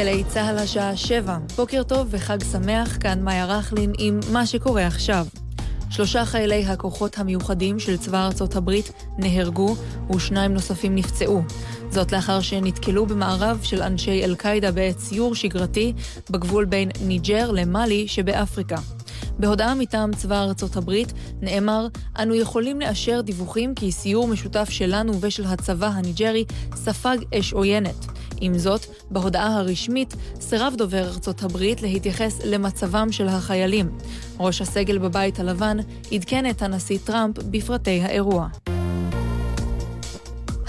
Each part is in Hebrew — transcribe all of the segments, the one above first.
גלי צה"ל השעה שבע. בוקר טוב וחג שמח, כאן מאיה רכלין עם מה שקורה עכשיו. שלושה חיילי הכוחות המיוחדים של צבא ארצות הברית נהרגו ושניים נוספים נפצעו. זאת לאחר שנתקלו במערב של אנשי אל-קאעידה בעת סיור שגרתי בגבול בין ניג'ר למאלי שבאפריקה. בהודעה מטעם צבא ארצות הברית נאמר, אנו יכולים לאשר דיווחים כי סיור משותף שלנו ושל הצבא הניג'רי ספג אש עוינת. עם זאת, בהודעה הרשמית סירב דובר ארצות הברית להתייחס למצבם של החיילים. ראש הסגל בבית הלבן עדכן את הנשיא טראמפ בפרטי האירוע.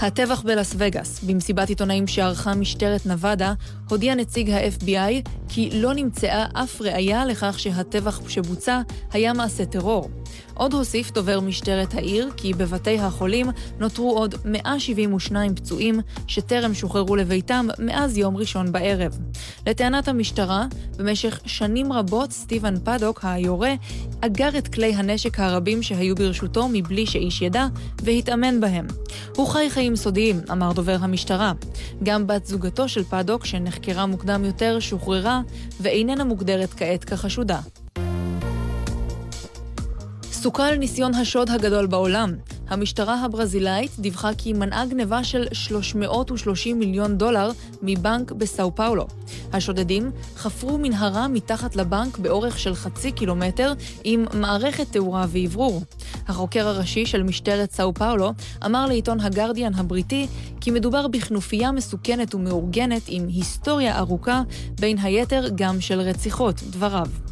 הטבח בלאס וגאס, במסיבת עיתונאים שערכה משטרת נבדה, הודיע נציג ה-FBI כי לא נמצאה אף ראיה לכך שהטבח שבוצע היה מעשה טרור. עוד הוסיף דובר משטרת העיר כי בבתי החולים נותרו עוד 172 פצועים שטרם שוחררו לביתם מאז יום ראשון בערב. לטענת המשטרה, במשך שנים רבות סטיבן פדוק, היורה, אגר את כלי הנשק הרבים שהיו ברשותו מבלי שאיש ידע, והתאמן בהם. הוא חי חיים סודיים, אמר דובר המשטרה. גם בת זוגתו של פדוק, שנחקרה מוקדם יותר, שוחררה, ואיננה מוגדרת כעת כחשודה. סוכל ניסיון השוד הגדול בעולם. המשטרה הברזילאית דיווחה כי מנעה גניבה של 330 מיליון דולר מבנק בסאו פאולו. השודדים חפרו מנהרה מתחת לבנק באורך של חצי קילומטר עם מערכת תאורה ואוורור. החוקר הראשי של משטרת סאו פאולו אמר לעיתון הגרדיאן הבריטי כי מדובר בכנופיה מסוכנת ומאורגנת עם היסטוריה ארוכה, בין היתר גם של רציחות, דבריו.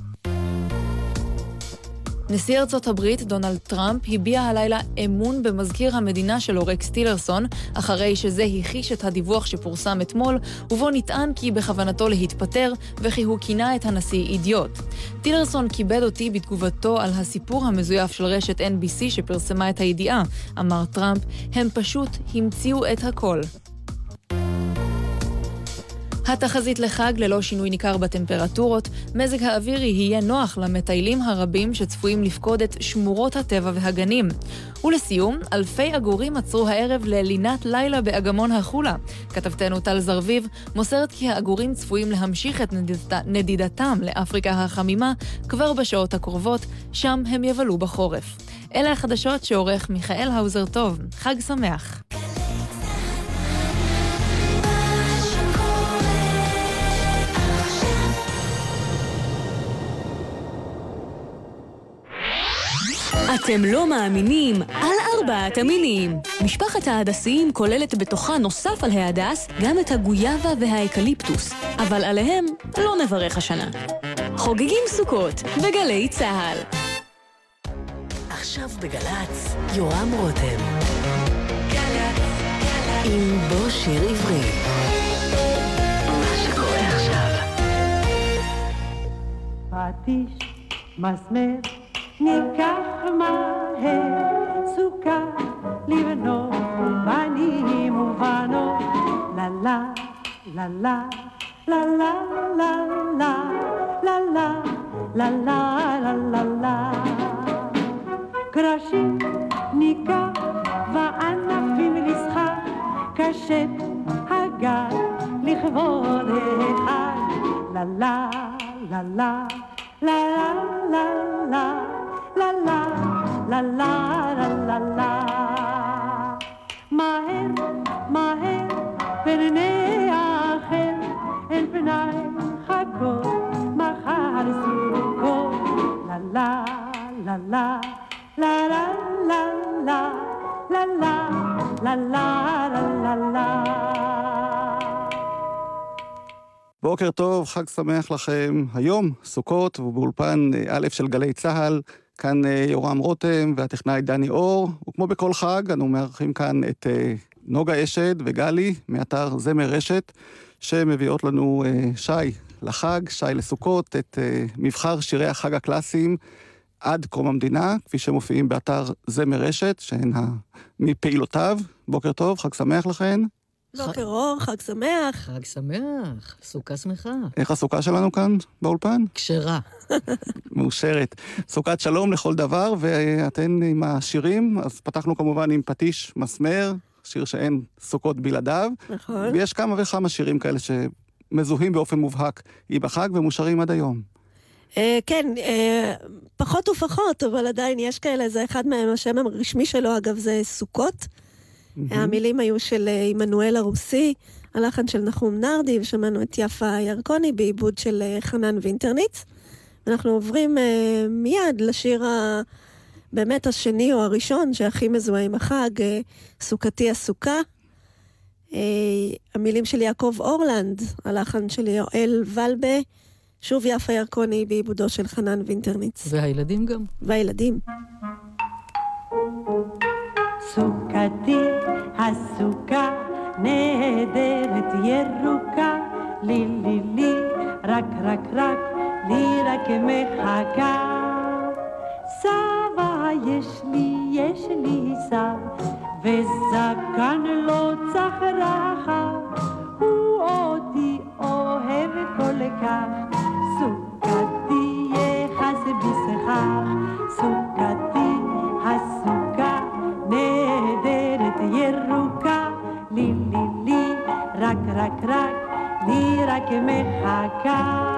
נשיא ארצות הברית, דונלד טראמפ, הביע הלילה אמון במזכיר המדינה שלו, רקס טילרסון, אחרי שזה הכחיש את הדיווח שפורסם אתמול, ובו נטען כי בכוונתו להתפטר, וכי הוא כינה את הנשיא אידיוט. טילרסון כיבד אותי בתגובתו על הסיפור המזויף של רשת NBC שפרסמה את הידיעה, אמר טראמפ, הם פשוט המציאו את הכל. התחזית לחג ללא שינוי ניכר בטמפרטורות, מזג האוויר יהיה נוח למטיילים הרבים שצפויים לפקוד את שמורות הטבע והגנים. ולסיום, אלפי עגורים עצרו הערב ללינת לילה באגמון החולה. כתבתנו טל זרביב מוסרת כי העגורים צפויים להמשיך את נדידת, נדידתם לאפריקה החמימה כבר בשעות הקרובות, שם הם יבלו בחורף. אלה החדשות שעורך מיכאל האוזר טוב. חג שמח. אתם לא מאמינים על ארבעת המינים. משפחת ההדסיים כוללת בתוכה נוסף על ההדס גם את הגויאבה והאקליפטוס, אבל עליהם לא נברך השנה. חוגגים סוכות בגלי צה"ל. עכשיו בגל"צ, יורם רותם. עם בוא שיר עברי. מה שקורה עכשיו. פטיש, מסמר ניקח מהר סוכה לבנות בנים ובנות. לה לה, לה לה, לה לה, לה לה, לה לה, לה לה, לה לה לה. קרשים ניקח וענפים לשחק, קשת הגל לכבוד החג. לה לה, לה לה, לה לה, לה la la, la la la. מהר, מהר, פני האחר, אל פניי חכות, מחר. לה לה, לה לה, לה לה לה לה, לה לה, לה לה לה לה לה. בוקר טוב, חג שמח לכם. היום סוכות ובאולפן א' של גלי צה"ל, כאן אה, יורם רותם והטכנאי דני אור, וכמו בכל חג, אנו מארחים כאן את אה, נוגה אשד וגלי מאתר זמר רשת, שמביאות לנו אה, שי לחג, שי לסוכות, את מבחר שירי החג הקלאסיים עד קום המדינה, כפי שמופיעים באתר זמר רשת, שהן מפעילותיו. בוקר טוב, חג שמח לכן. בוקר אור, חג שמח. חג שמח, סוכה שמחה. איך הסוכה שלנו כאן באולפן? כשרה. מאושרת. סוכת שלום לכל דבר, ואתן עם השירים, אז פתחנו כמובן עם פטיש מסמר, שיר שאין סוכות בלעדיו. נכון. ויש כמה וכמה שירים כאלה מזוהים באופן מובהק עם החג ומאושרים עד היום. אה, כן, אה, פחות ופחות, אבל עדיין יש כאלה, זה אחד מהם, השם הרשמי שלו, אגב, זה סוכות. המילים היו של אה, עמנואל הרוסי, הלחן של נחום נרדי, ושמענו את יפה ירקוני בעיבוד של אה, חנן וינטרניץ. אנחנו עוברים אה, מיד לשיר ה... באמת השני או הראשון שהכי מזוהה עם החג, אה, סוכתי הסוכה. אה, המילים של יעקב אורלנד, הלחן של יואל ולבה, שוב יפה ירקוני בעיבודו של חנן וינטרניץ. והילדים גם. והילדים. סוכתי הסוכה נהדרת ירוקה לי לי לי רק רק רק לי רק מחכה. סבא יש לי יש לי סב וזקן לא צח רחב. הוא אותי אוהב כל כך. סוכתי רק רק רק מחכה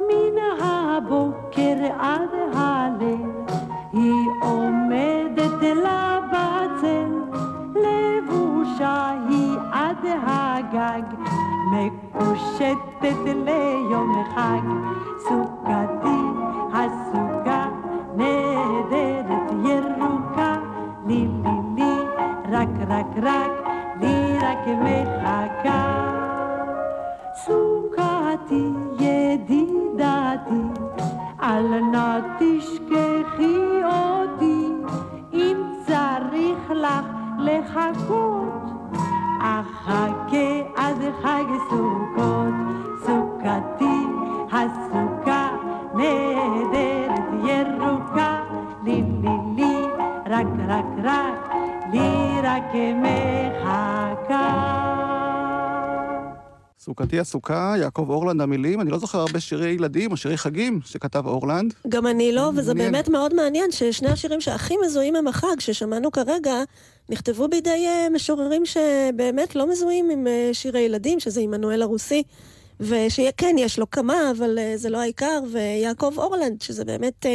מן הבוקר עד הליל היא עומדת לה בצל לבושה היא עד הגג מקושטת ליום חג. סוכתי הסוכה נהדרת ירוקה לי לי לי רק רק רק מחכה סוכתי ידידתי אל נא תשכחי אותי. אם צריך לך לחכות אחכה עד חג סוכות. סוכתי הסוכה נהדרת ירוקה. לי לי לי רק רק רק לי רק סוכתי הסוכה, יעקב אורלנד המילים, אני לא זוכר הרבה שירי ילדים או שירי חגים שכתב אורלנד. גם אני לא, וזה מעניין. באמת מאוד מעניין ששני השירים שהכי מזוהים עם החג, ששמענו כרגע, נכתבו בידי אה, משוררים שבאמת לא מזוהים עם אה, שירי ילדים, שזה עמנואל הרוסי, ושכן, יש לו כמה, אבל אה, זה לא העיקר, ויעקב אורלנד, שזה באמת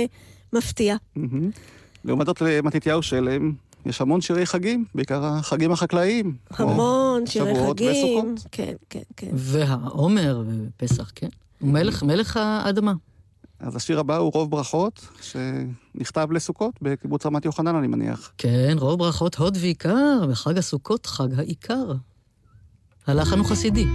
מפתיע. לעומת זאת למתתיהו שלם, יש המון שירי חגים, בעיקר החגים החקלאיים. המון שירי שבועות חגים. וסוכות. כן, כן, כן. והעומר ופסח, כן. הוא מלך, מלך האדמה. אז השיר הבא הוא רוב ברכות, שנכתב לסוכות בקיבוץ רמת יוחנן, אני מניח. כן, רוב ברכות הוד ועיקר, וחג הסוכות חג העיקר. הלחן הוא חסידי.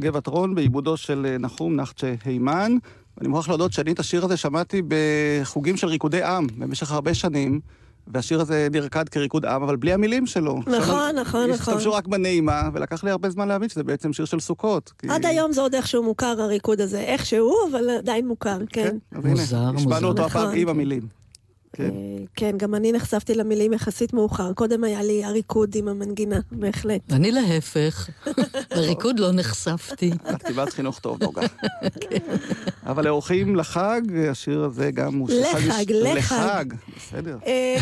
הגבעת רון בעיבודו של אה, נחום נחצ'ה הימן. אני מוכרח להודות שאני את השיר הזה שמעתי בחוגים של ריקודי עם במשך הרבה שנים, והשיר הזה נרקד כריקוד עם, אבל בלי המילים שלו. נכון, נכון, נכון. השתמשו רק בנעימה, ולקח לי הרבה זמן להבין שזה בעצם שיר של סוכות. כי- עד היום זה עוד איכשהו מוכר, הריקוד הזה. איכשהו, אבל עדיין מוכר, כן. אז הנה, מוזר, מוזר. השמענו אותו הפעם נכון. עם המילים. כן. אה, כן, גם אני נחשפתי למילים יחסית מאוחר. קודם היה לי הריקוד עם המנגינה, בהחלט. אני להפך, לריקוד לא נחשפתי. את קיבלת חינוך טוב, נוגה. אבל לאורחים לחג, השיר הזה גם הוא של לחג, לחג. לחג, בסדר. אה,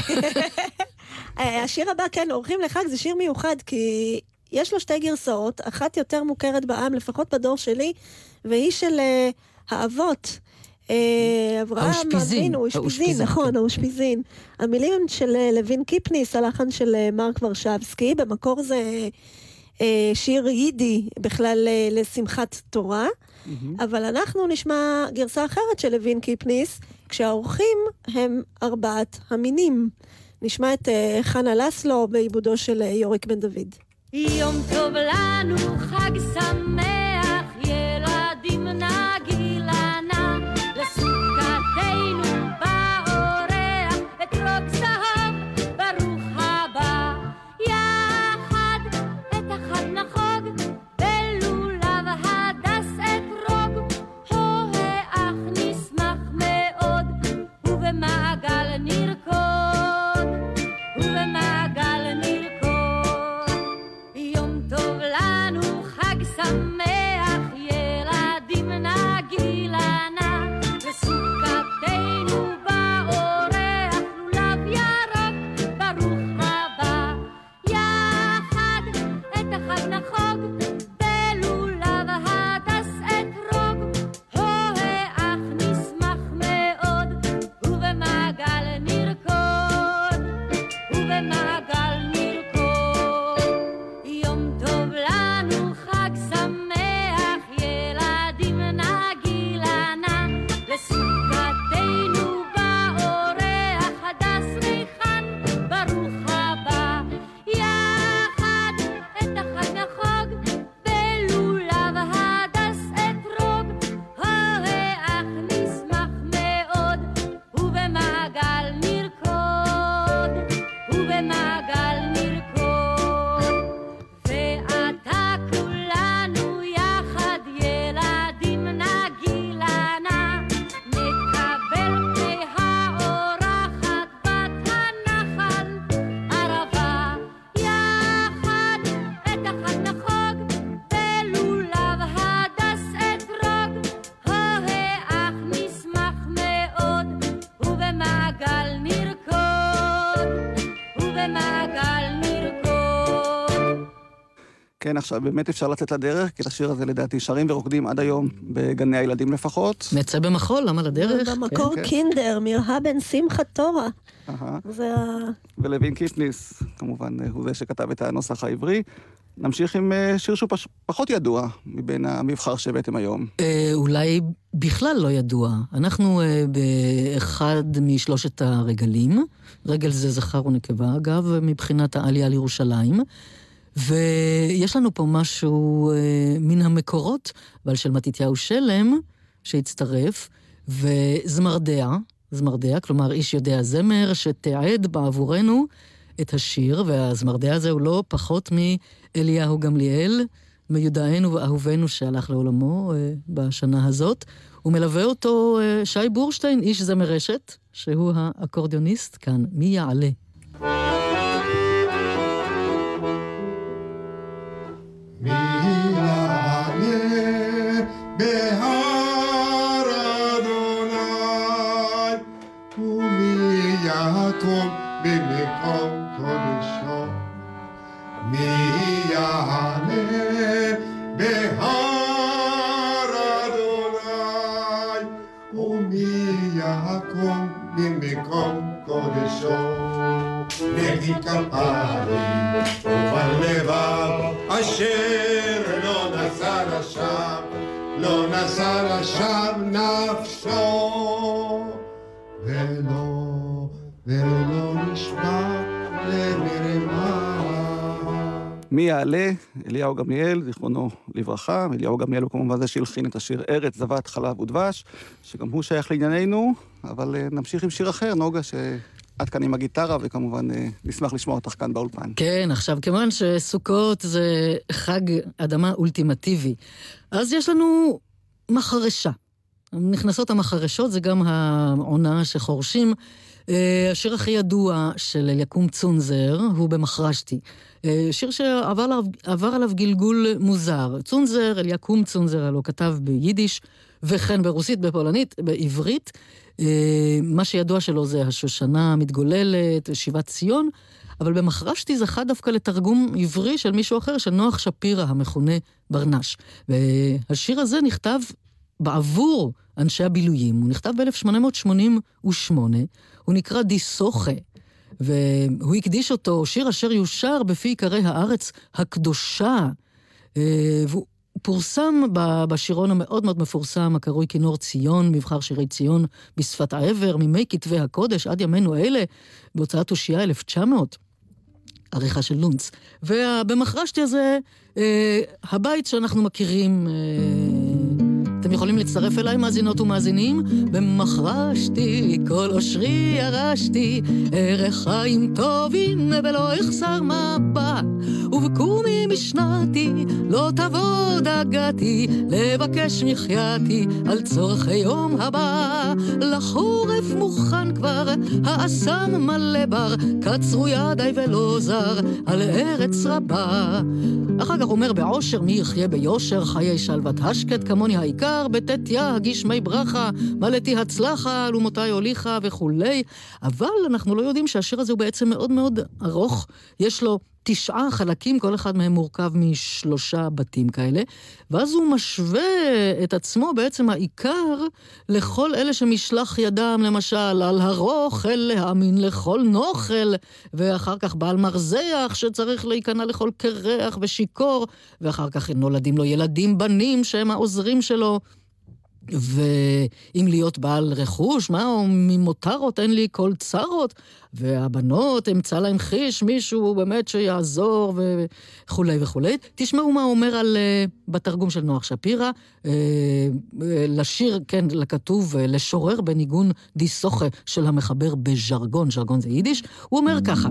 אה, השיר הבא, כן, אורחים לחג, זה שיר מיוחד, כי יש לו שתי גרסאות, אחת יותר מוכרת בעם, לפחות בדור שלי, והיא של האבות. אה, אברהם האושפיזין, אבינו, אושפיזין, נכון, כן. האושפיזין. המילים הן של אה, לוין קיפניס, הלחן של אה, מרק ורשבסקי, במקור זה שיר יידי, בכלל לשמחת תורה. אבל אנחנו נשמע גרסה אחרת של לוין קיפניס, כשהאורחים הם ארבעת המינים. נשמע את חנה לסלו בעיבודו של יוריק בן דוד. יום טוב לנו, חג שמח, כן, עכשיו באמת אפשר לצאת לדרך, כי את השיר הזה לדעתי שרים ורוקדים עד היום בגני הילדים לפחות. נצא במחול, למה לדרך? במקור כן. קינדר, מירהה בן שמחת תורה. אהה. זה ה... ולוין קיפניס, כמובן, הוא זה שכתב את הנוסח העברי. נמשיך עם אה, שיר שהוא פש... פחות ידוע מבין המבחר שהבאתם היום. אה, אולי בכלל לא ידוע. אנחנו אה, באחד משלושת הרגלים, רגל זה זכר ונקבה אגב, מבחינת העלייה לירושלים, ויש לנו פה משהו אה, מן המקורות, אבל של מתתיהו שלם, שהצטרף, וזמרדע, זמרדע, כלומר איש יודע זמר, שתיעד בעבורנו את השיר, והזמרדע הזה הוא לא פחות מאליהו גמליאל, מיודענו ואהובנו שהלך לעולמו אה, בשנה הזאת. הוא מלווה אותו אה, שי בורשטיין, איש זמר רשת, שהוא האקורדיוניסט כאן. מי יעלה? בהר אדוני, ומי יקום במקום קודשו. נגד כפיים ובלבב אשר לא נשא לשווא, לא נשא לשווא נפשו, ולא, ולא נשבע למרמה. מי יעלה? אליהו גמליאל, זיכרונו לברכה. אליהו גמליאל הוא כמובן זה שהלחין את השיר ארץ, זבת, חלב ודבש, שגם הוא שייך לענייננו, אבל אה, נמשיך עם שיר אחר, נוגה, ש... עד כאן עם הגיטרה, וכמובן אה, נשמח לשמוע אותך כאן באולפן. כן, עכשיו, כיוון שסוכות זה חג אדמה אולטימטיבי, אז יש לנו מחרשה. נכנסות המחרשות, זה גם העונה שחורשים. אה, השיר הכי ידוע של יקום צונזר הוא במחרשתי. אה, שיר שעבר עליו, עליו גלגול מוזר. צונזר, אליקים צונזר, הלוא כתב ביידיש, וכן ברוסית, בפולנית, בעברית. אה, מה שידוע שלו זה השושנה המתגוללת, שיבת ציון, אבל במחרשתי זכה דווקא לתרגום עברי של מישהו אחר, של נוח שפירא, המכונה ברנש. והשיר הזה נכתב בעבור אנשי הבילויים. הוא נכתב ב-1888, הוא נקרא דיסוכה, והוא הקדיש אותו, שיר אשר יושר בפי עיקרי הארץ הקדושה. אה, והוא פורסם בשירון המאוד מאוד מפורסם, הקרוי כינור ציון, מבחר שירי ציון בשפת העבר, מימי כתבי הקודש עד ימינו אלה, בהוצאת אושייה 1900. עריכה של לונץ. ובמחרשתי הזה, אה, הבית שאנחנו מכירים... אה, אתם יכולים להצטרף אליי, מאזינות ומאזינים? במחרשתי, כל אושרי ירשתי, ערך חיים טובים ולא אחסר מבט. ובקומי משנתי, לא תבוא דגתי, לבקש מחייתי על צורכי יום הבא. לחורף מוכן כבר, האסם מלא בר, קצרו ידיי ולא זר, על ארץ רבה. אחר כך אומר בעושר מי יחיה ביושר, חיי שלוות השקט כמוני העיקר, בתתיה הגיש מי ברכה, מלאתי הצלחה, אלומותי הוליכה וכולי. אבל אנחנו לא יודעים שהשיר הזה הוא בעצם מאוד מאוד ארוך. יש לו תשעה חלקים, כל אחד מהם מורכב משלושה בתים כאלה, ואז הוא משווה את עצמו, בעצם העיקר, לכל אלה שמשלח ידם, למשל, על הרוכל להאמין לכל נוכל, ואחר כך בעל מרזח שצריך להיכנע לכל קרח ושיכור, ואחר כך נולדים לו ילדים בנים שהם העוזרים שלו. ואם להיות בעל רכוש, מה, או ממותרות אין לי כל צרות, והבנות, אמצא להם חיש, מישהו באמת שיעזור וכולי וכולי. תשמעו מה הוא אומר על, uh, בתרגום של נוח שפירא, uh, uh, לשיר, כן, לכתוב, לשורר בניגון דיסוכה של המחבר בז'רגון, ז'רגון זה יידיש, הוא אומר ככה: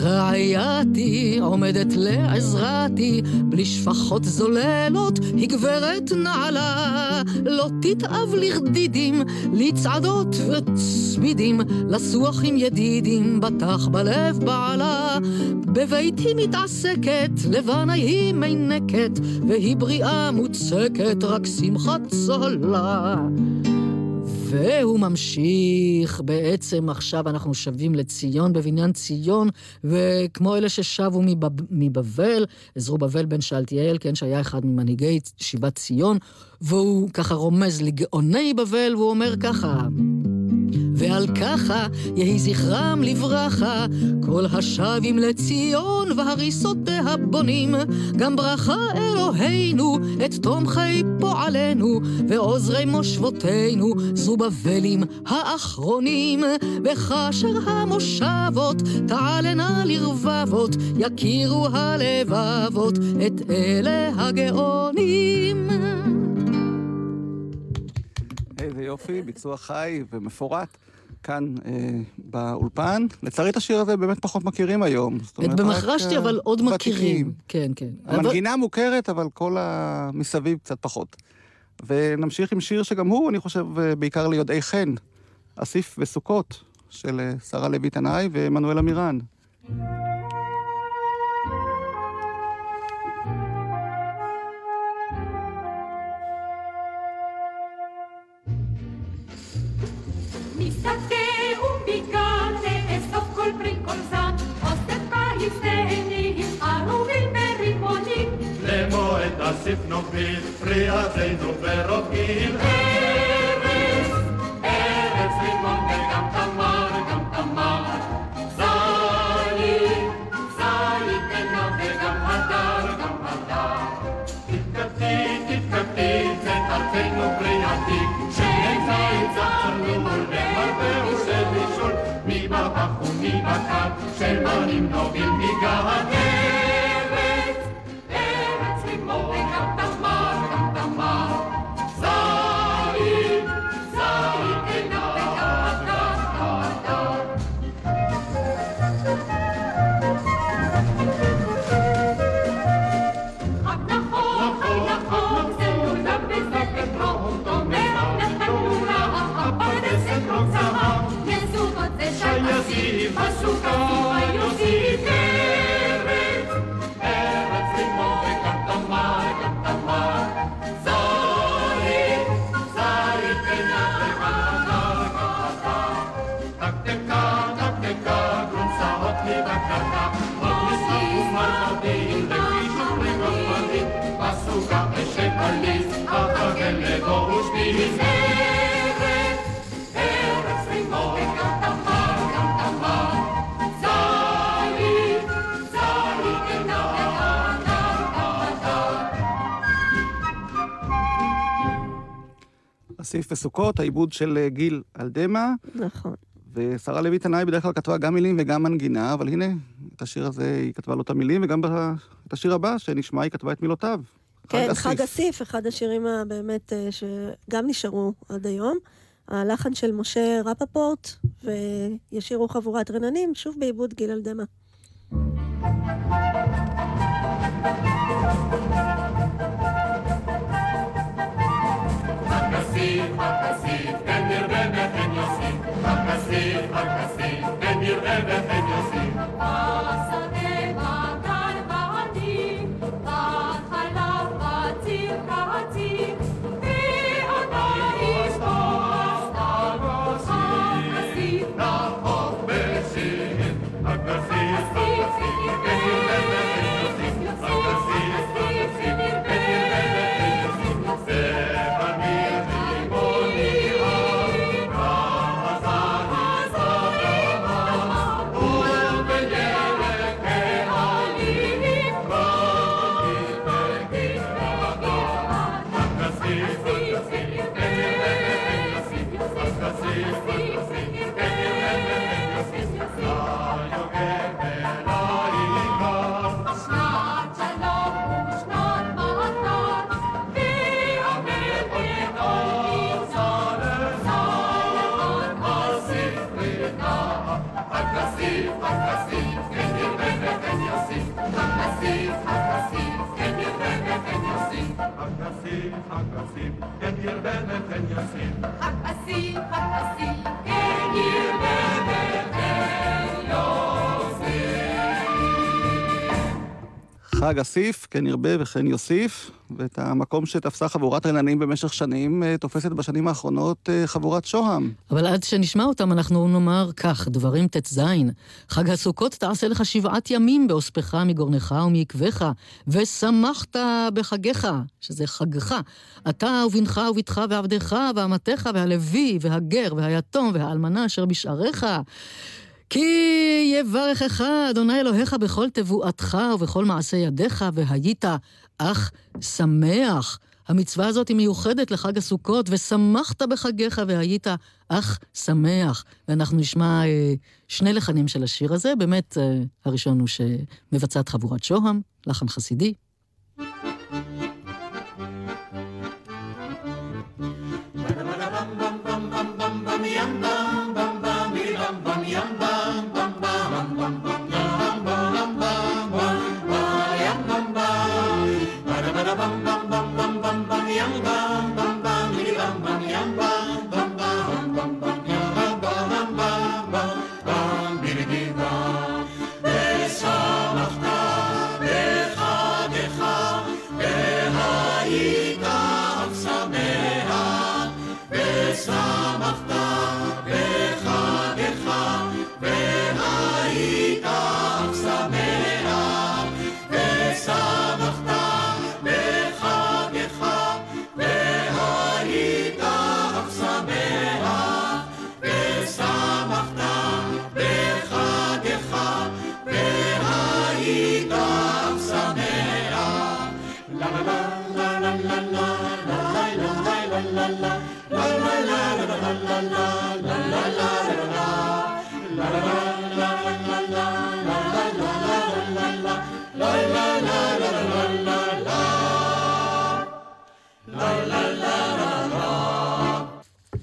רעייתי עומדת לעזרתי, בלי שפחות זוללות, היא גברת נעלה, לא תתאב לרדידים, לצעדות וצמידים, לסוח עם ידידים, בטח בלב בעלה. בביתי מתעסקת, לבנה היא מינקת, והיא בריאה מוצקת, רק שמחת צולה. והוא ממשיך, בעצם עכשיו אנחנו שבים לציון בבניין ציון, וכמו אלה ששבו מבב, מבבל, עזרו בבל בן שאלתיאל, כן, שהיה אחד ממנהיגי שיבת ציון, והוא ככה רומז לגאוני בבל, והוא אומר ככה: ועל ככה יהי זכרם לברכה, כל השבים לציון והריסותיה בונים, גם ברכה אלוהינו את תומכי פועלנו, ועוזרי מושבותינו, זרובבלים האחרונים, וכאשר המושבות תעלנה לרבבות, יכירו הלבבות את אלה הגאונים. איזה יופי, ביצוע חי ומפורט. כאן אה, באולפן. לצערי את השיר הזה באמת פחות מכירים היום. במחרשתי אבל עוד ותיקים. מכירים. כן, כן. המנגינה אבל... מוכרת, אבל כל המסביב קצת פחות. ונמשיך עם שיר שגם הוא, אני חושב, אה, בעיקר ליודעי חן, אסיף וסוכות, של אה, שרה לוי תנאי ועמנואל עמירן. Mi אסיף נוביל, פריעתנו ורוקים. ארץ, ארץ רימון וגם תמר, גם תמר. זית, זית עינה וגם הדר, גם הדר. תתכבדי, תתכבדי, זה תרתנו פריעתי, שנמצא צלצלו למרבה ושל בישול, מי בבח ומי בקר, שמנים נוביל מגהת. אסיף וסוכות, העיבוד של אה, גיל אלדמה, נכון. ושרה לוי תנאי בדרך כלל כתבה גם מילים וגם מנגינה, אבל הנה, את השיר הזה היא כתבה לו את המילים, וגם את השיר הבא שנשמע היא כתבה את מילותיו. כן. חג אסיף, אחד השירים הבאמת אה, שגם נשארו עד היום. הלחן של משה רפפורט, וישירו חבורת רננים, שוב בעיבוד גיל אלדמה. הכסיף, הכסיף, הכסיף, כן ירבה ירבה וכן יוסיף. הכסיף, הכסיף, חג אסיף, כן ירבה וכן יוסיף, ואת המקום שתפסה חבורת רננים במשך שנים, אה, תופסת בשנים האחרונות אה, חבורת שוהם. אבל עד שנשמע אותם אנחנו נאמר כך, דברים ט"ז: חג הסוכות תעשה לך שבעת ימים באוספך מגורנך ומעקבך, ושמחת בחגיך, שזה חגך. אתה ובנך ובתך ועבדך ואמתך והלוי והגר והיתום והאלמנה אשר בשעריך. כי יברכך אדוני אלוהיך בכל תבואתך ובכל מעשה ידיך, והיית אך שמח. המצווה הזאת היא מיוחדת לחג הסוכות, ושמחת בחגיך והיית אך שמח. ואנחנו נשמע אה, שני לחנים של השיר הזה, באמת אה, הראשון הוא שמבצעת חבורת שוהם, לחן חסידי.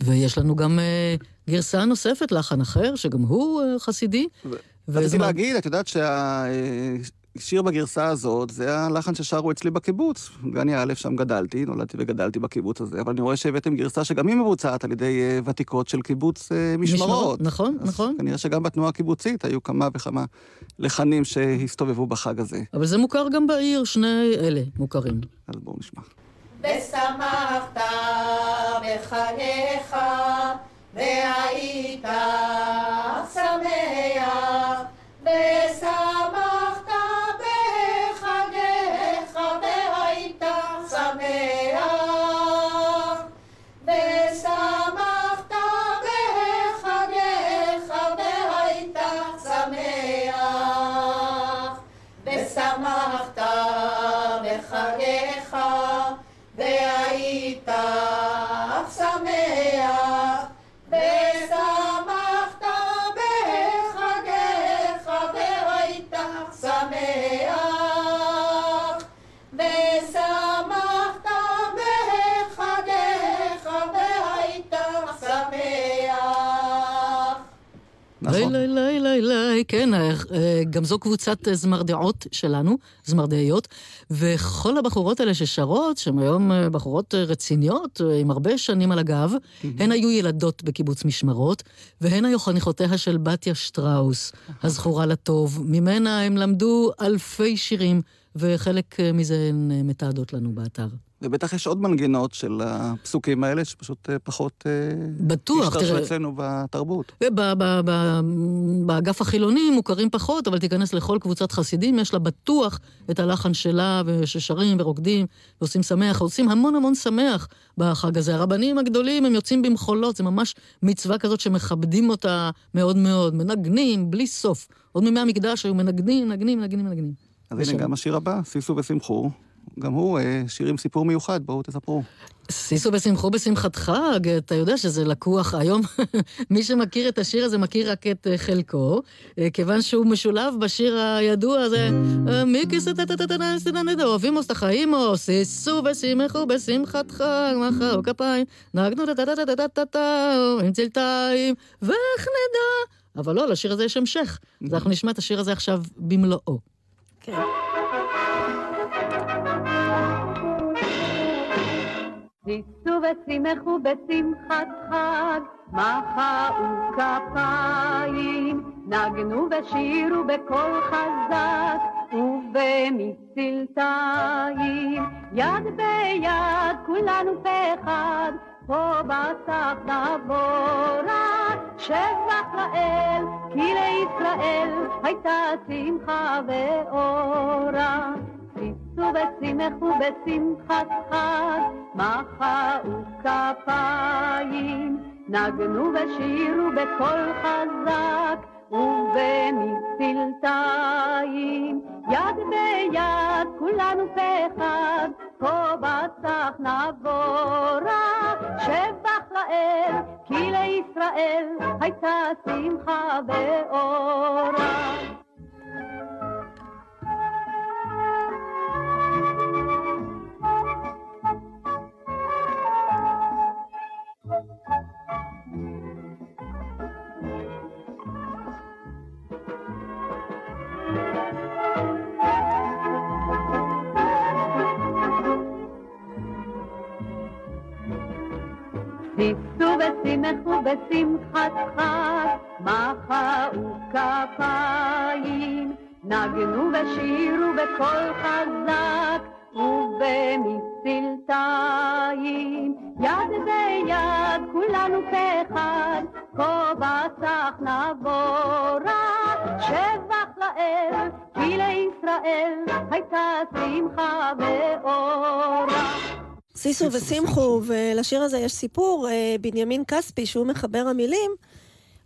ויש לנו גם אה, גרסה נוספת, לחן אחר, שגם הוא אה, חסידי. רציתי להגיד, את יודעת שהשיר בגרסה הזאת, זה הלחן ששרו אצלי בקיבוץ. גני א', שם גדלתי, נולדתי וגדלתי בקיבוץ הזה, אבל אני רואה שהבאתם גרסה שגם היא מבוצעת על ידי אה, ותיקות של קיבוץ אה, משמרות. נכון, אז נכון. כנראה שגם בתנועה הקיבוצית היו כמה וכמה לחנים שהסתובבו בחג הזה. אבל זה מוכר גם בעיר, שני אלה מוכרים. אז בואו נשמע. ושמחת בחגיך, והיית נכון. לי לי לי לי, כן, אה, אה, גם זו קבוצת אה, זמרדעות שלנו, זמרדעיות, וכל הבחורות האלה ששרות, שהן היום בחורות רציניות, עם הרבה שנים על הגב, הן היו ילדות בקיבוץ משמרות, והן היו חניכותיה של בתיה שטראוס, הזכורה לטוב. ממנה הם למדו אלפי שירים, וחלק מזה הן מתעדות לנו באתר. ובטח יש עוד מנגינות של הפסוקים האלה, שפשוט אה, פחות... אה, בטוח, השתרשו תראה. אצלנו בתרבות. וב- ב- ב- באגף החילוני מוכרים פחות, אבל תיכנס לכל קבוצת חסידים, יש לה בטוח את הלחן שלה, וששרים ורוקדים ועושים שמח, עושים המון המון שמח בחג הזה. הרבנים הגדולים, הם יוצאים במחולות, זה ממש מצווה כזאת שמכבדים אותה מאוד מאוד, מנגנים בלי סוף. עוד מימי המקדש היו מנגנים, מנגנים, מנגנים, מנגנים. אז. הנה גם השיר הבא, סיסו ושמחו. גם הוא אה, שיר עם סיפור מיוחד, בואו תספרו. שישו בשמחו בשמחת חג, אתה יודע שזה לקוח היום, מי שמכיר את השיר הזה מכיר רק את אה, חלקו, אה, כיוון שהוא משולב בשיר הידוע הזה, אה, מי אוהבים את החיים או שישו ושמחו בשמחת חג, מחאו כפיים, נגנו טה-טה-טה-טה-טה, עם צלתיים, ואיך נדע. אבל לא, לשיר הזה יש המשך. אז אנחנו נשמע את השיר הזה עכשיו במלואו. כן. ניסו ושמחו בשמחת חג, מחאו כפיים, נגנו ושירו בקול חזק ובמצלתיים, יד ביד כולנו פה אחד, פה בסך נבורה, שבח לאל, כי לישראל הייתה שמחה ואורה. בשמחת חג, מחאו כפיים, נגנו ושירו בקול חזק ובמצלתיים, יד ביד כולנו פה בסך נבורה, שבח לאל, כי לישראל הייתה שמחה ואורה. ושמחו בשמחת חג, מחאו כפיים, נגנו ושירו בקול חזק ובמצלתיים, יד ביד כולנו פה אחד, כה בסך נבורה, שבח לאל, כי לישראל הייתה שמחה ואורה. סיסו ושמחו, ולשיר הזה יש סיפור, אה, בנימין כספי, שהוא מחבר המילים,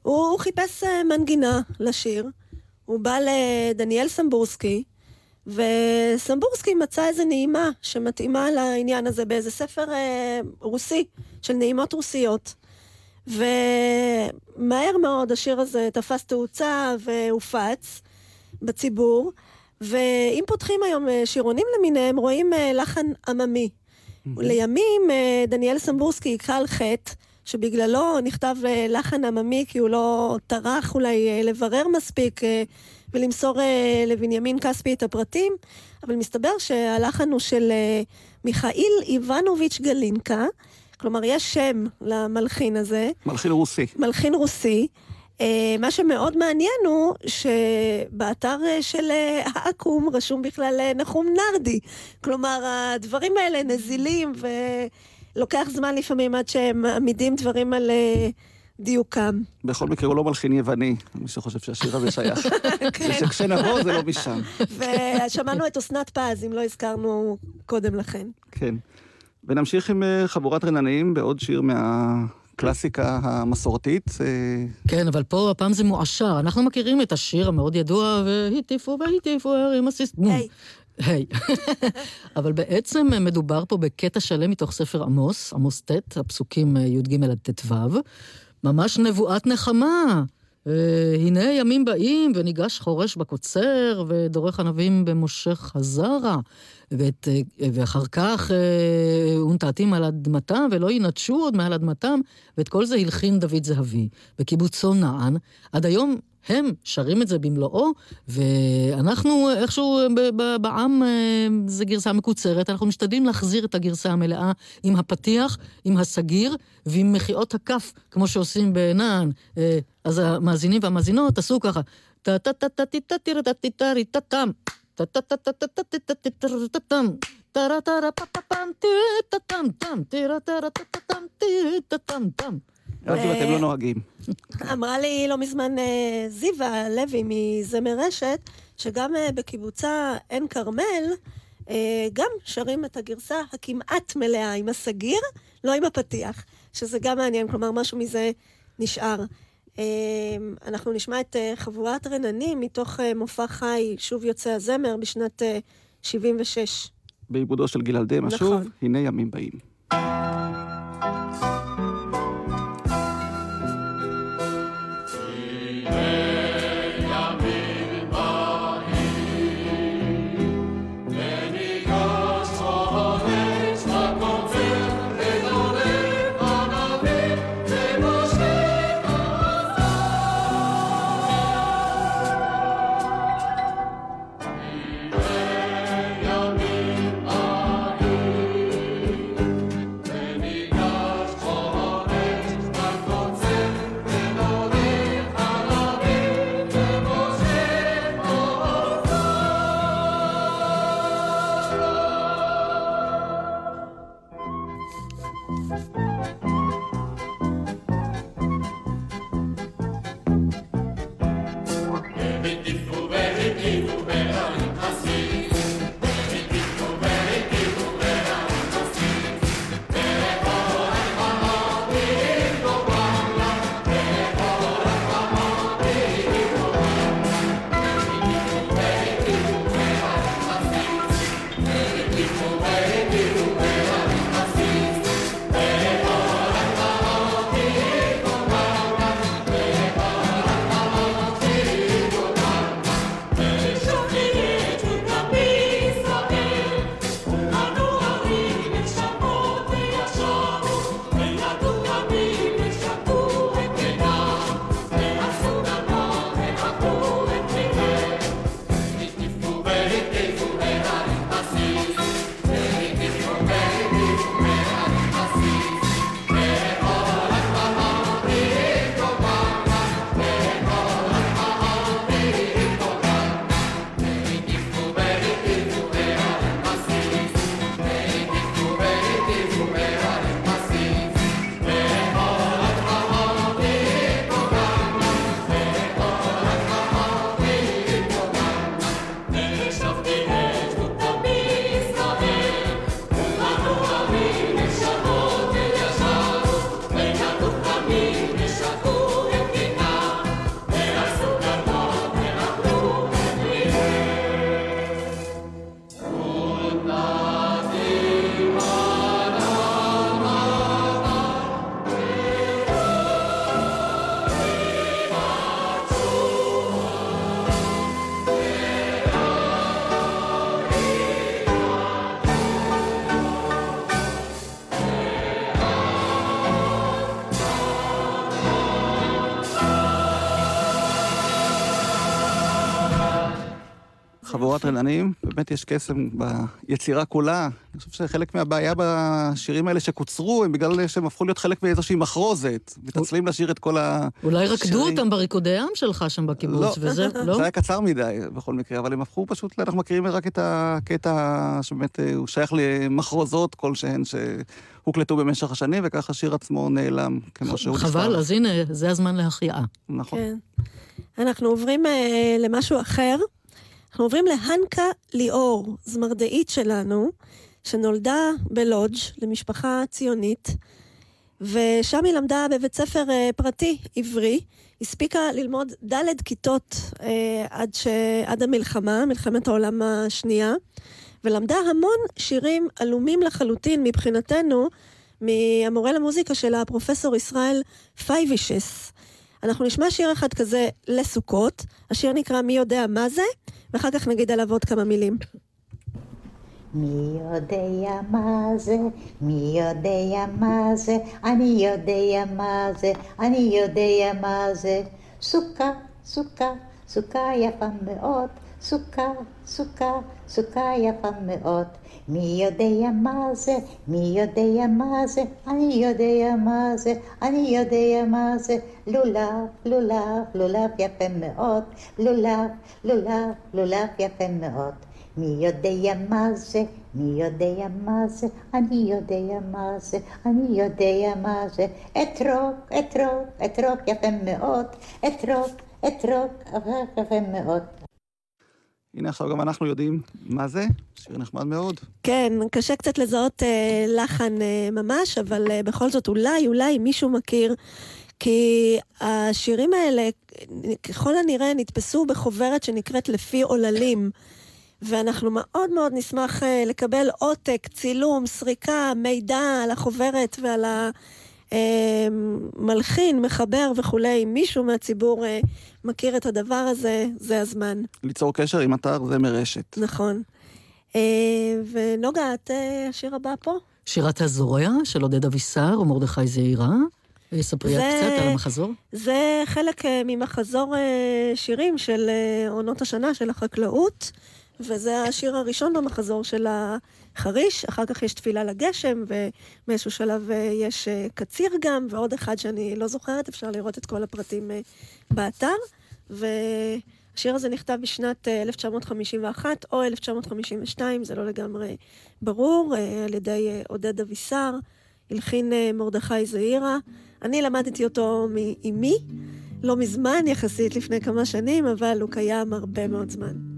הוא, חיפש אה, מנגינה לשיר. הוא בא לדניאל סמבורסקי, וסמבורסקי מצא איזה נעימה שמתאימה לעניין הזה באיזה ספר אה, רוסי, של נעימות רוסיות. ומהר מאוד השיר הזה תפס תאוצה והופץ בציבור, ואם פותחים היום שירונים למיניהם, רואים לחן עממי. לימים אה, דניאל סמבורסקי יקרא על חטא, שבגללו נכתב אה, לחן עממי, כי הוא לא טרח אולי אה, לברר מספיק ולמסור לבנימין כספי את הפרטים, אבל מסתבר שהלחן הוא של מיכאיל איבנוביץ' גלינקה, כלומר יש שם למלחין הזה. מלחין רוסי. מלחין רוסי. אה, מה שמאוד מעניין הוא שבאתר אה, של אה, האקו"ם רשום בכלל נחום נרדי. כלומר, הדברים האלה נזילים ולוקח זמן לפעמים עד שהם מעמידים דברים על דיוקם. בכל מקרה הוא לא מלחין יווני, מי שחושב שהשיר הזה שייך. ושכשנבוא זה לא משם. ושמענו את אסנת פז, אם לא הזכרנו קודם לכן. כן. ונמשיך עם חבורת רננים בעוד שיר מהקלאסיקה המסורתית. אה, כן, אבל פה הפעם זה מועשר. אנחנו מכירים את השיר המאוד ידוע, והטיפו והטיפו הרים הסיס... היי. היי. אבל בעצם מדובר פה בקטע שלם מתוך ספר עמוס, עמוס ט', הפסוקים אה, י"ג עד ט"ו, ממש נבואת נחמה. אה, הנה ימים באים, וניגש חורש בקוצר, ודורך ענבים במושך הזרע. ואת, אה, ואחר כך אה, ונטעתים על אדמתם, ולא ינטשו עוד מעל אדמתם, ואת כל זה הלחין דוד זהבי בקיבוצו נען. עד היום הם שרים את זה במלואו, ואנחנו איכשהו בעם, זו גרסה מקוצרת, אנחנו משתדלים להחזיר את הגרסה המלאה עם הפתיח, עם הסגיר ועם מחיאות הכף, כמו שעושים בנען. אה, אז המאזינים והמאזינות עשו ככה. טה-טה-טה-טה-טה-טה-טה-טה-טה-טם. טה-טה-טה-טה-טה-טה-טה-טה-טם. טה-טה-טה-טה-טה-טם, טה-טה-טם-טם, טה-טה-טה-טה-טם, טה-טה-טם-טם. רק אם אתם לא נוהגים. אמרה לי לא מזמן אה, זיווה לוי מזמר רשת, שגם אה, בקיבוצה עין כרמל, אה, גם שרים את הגרסה הכמעט מלאה עם הסגיר, לא עם הפתיח, שזה גם מעניין, כלומר משהו מזה נשאר. אה, אנחנו נשמע את אה, חבורת רננים מתוך אה, מופע חי, שוב יוצא הזמר, בשנת אה, 76. בעיבודו של גלעד דמה, נכון. שוב, הנה ימים באים. רננים, באמת יש קסם ביצירה כולה. אני חושב שחלק מהבעיה בשירים האלה שקוצרו, הם בגלל שהם הפכו להיות חלק מאיזושהי מחרוזת, מתעצלים לשיר את כל השירים. אולי רקדו אותם בריקודי עם שלך שם בקיבוץ, לא, וזה, לא? זה היה קצר מדי בכל מקרה, אבל הם הפכו פשוט, אנחנו מכירים רק את הקטע שבאמת אה, הוא שייך למחרוזות כלשהן שהוקלטו במשך השנים, וככה השיר עצמו נעלם, כמו שהוא חבל, אז הנה, זה הזמן להחייאה. נכון. כן. אנחנו עוברים אה, למשהו אחר. אנחנו עוברים להנקה ליאור, זמרדאית שלנו, שנולדה בלודג' למשפחה ציונית, ושם היא למדה בבית ספר אה, פרטי עברי. הספיקה ללמוד ד' כיתות אה, עד, ש... עד המלחמה, מלחמת העולם השנייה, ולמדה המון שירים עלומים לחלוטין מבחינתנו, מהמורה למוזיקה שלה, הפרופסור ישראל פייבישס. אנחנו נשמע שיר אחד כזה לסוכות, השיר נקרא מי יודע מה זה, ואחר כך נגיד עליו עוד כמה מילים. מי יודע מה זה, מי יודע מה זה, אני יודע מה זה, אני יודע מה זה. סוכה, סוכה, סוכה יפה מאוד, סוכה, סוכה, סוכה יפה מאוד. מי יודע מה זה, מי יודע מה זה, אני יודע מה זה, אני יודע מה זה. לולב, לולב, לולב יפה מאוד, לולב, לולב, לולב יפה מאוד. מי יודע מה זה, מי יודע מה זה, אני יודע מה זה, אני יודע מה זה. אתרוק, אתרוק, אתרוק יפה מאוד, אתרוק, אתרוק, יפה מאוד. הנה עכשיו גם אנחנו יודעים מה זה, שיר נחמד מאוד. כן, קשה קצת לזהות אה, לחן אה, ממש, אבל אה, בכל זאת אולי, אולי מישהו מכיר. כי השירים האלה, ככל הנראה, נתפסו בחוברת שנקראת לפי עוללים. ואנחנו מאוד מאוד נשמח אה, לקבל עותק, צילום, סריקה, מידע על החוברת ועל המלחין, מחבר וכולי. אם מישהו מהציבור אה, מכיר את הדבר הזה, זה הזמן. ליצור קשר עם אתר זה מרשת. נכון. אה, ונוגה, את השיר הבא פה? שירת הזורע של עודד אבישר ומרדכי זעירה. ספרי זה- קצת על המחזור. זה חלק אה, ממחזור אה, שירים של אה, עונות השנה של החקלאות, וזה השיר הראשון במחזור של החריש, אחר כך יש תפילה לגשם, ובאיזשהו שלב אה, יש אה, קציר גם, ועוד אחד שאני לא זוכרת, אפשר לראות את כל הפרטים אה, באתר. והשיר הזה נכתב בשנת אה, 1951 או 1952, זה לא לגמרי ברור, על ידי עודד אבישר, הלחין מרדכי זעירה. אני למדתי אותו מאימי, לא מזמן יחסית, לפני כמה שנים, אבל הוא קיים הרבה מאוד זמן.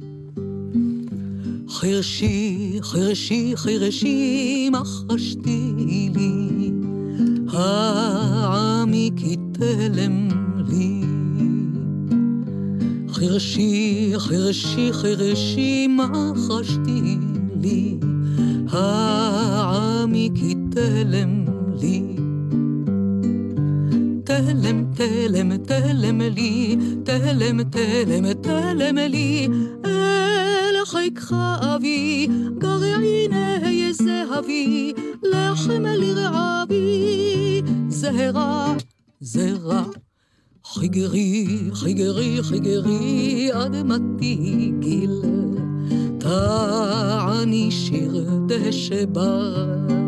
חירשי, חירשי, חירשי, מה חשתי לי? העמיקי תלם לי. חירשי, חירשי, חירשי, מה חשתי לי? העמיקי תלם לי. תלם, תלם, תלם לי, תלם, תלם, תלם לי, אל חיקך אבי, גרעיני זהבי, לחם לרעבי, זרע, זרע. חיגרי, חיגרי, חיגרי, אדמתי גיל, תעני שיר דשא בר.